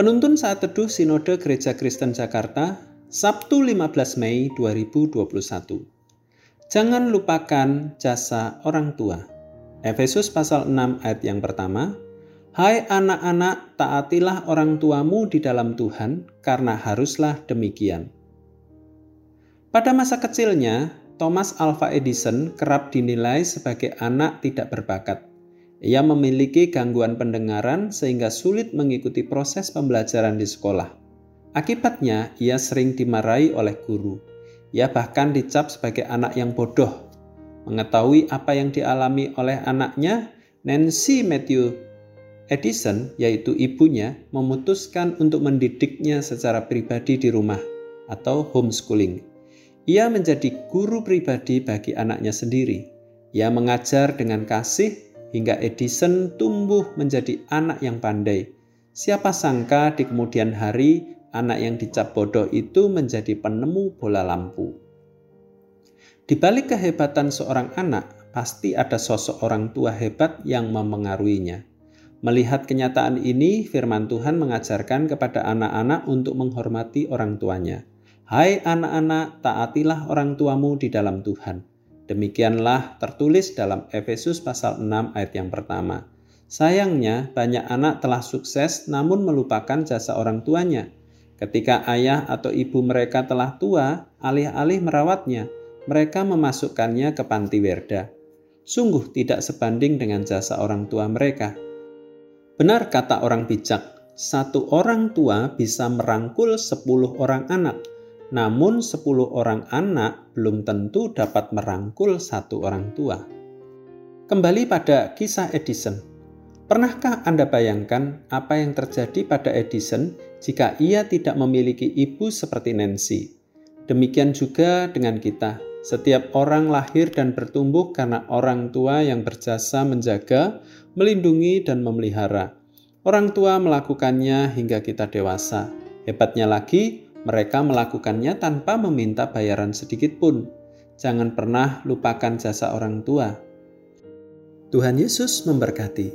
Penuntun saat teduh Sinode Gereja Kristen Jakarta, Sabtu 15 Mei 2021. Jangan lupakan jasa orang tua. Efesus pasal 6 ayat yang pertama, Hai anak-anak, taatilah orang tuamu di dalam Tuhan, karena haruslah demikian. Pada masa kecilnya, Thomas Alva Edison kerap dinilai sebagai anak tidak berbakat. Ia memiliki gangguan pendengaran sehingga sulit mengikuti proses pembelajaran di sekolah. Akibatnya, ia sering dimarahi oleh guru. Ia bahkan dicap sebagai anak yang bodoh. Mengetahui apa yang dialami oleh anaknya, Nancy Matthew Edison, yaitu ibunya, memutuskan untuk mendidiknya secara pribadi di rumah atau homeschooling. Ia menjadi guru pribadi bagi anaknya sendiri. Ia mengajar dengan kasih hingga Edison tumbuh menjadi anak yang pandai. Siapa sangka di kemudian hari anak yang dicap bodoh itu menjadi penemu bola lampu. Di balik kehebatan seorang anak, pasti ada sosok orang tua hebat yang memengaruhinya. Melihat kenyataan ini, firman Tuhan mengajarkan kepada anak-anak untuk menghormati orang tuanya. Hai anak-anak, taatilah orang tuamu di dalam Tuhan Demikianlah tertulis dalam Efesus pasal 6 ayat yang pertama. Sayangnya, banyak anak telah sukses namun melupakan jasa orang tuanya. Ketika ayah atau ibu mereka telah tua, alih-alih merawatnya, mereka memasukkannya ke panti werda. Sungguh tidak sebanding dengan jasa orang tua mereka. Benar kata orang bijak, satu orang tua bisa merangkul sepuluh orang anak, namun 10 orang anak belum tentu dapat merangkul satu orang tua. Kembali pada kisah Edison. Pernahkah Anda bayangkan apa yang terjadi pada Edison jika ia tidak memiliki ibu seperti Nancy? Demikian juga dengan kita. Setiap orang lahir dan bertumbuh karena orang tua yang berjasa menjaga, melindungi, dan memelihara. Orang tua melakukannya hingga kita dewasa. Hebatnya lagi, mereka melakukannya tanpa meminta bayaran sedikit pun. Jangan pernah lupakan jasa orang tua. Tuhan Yesus memberkati.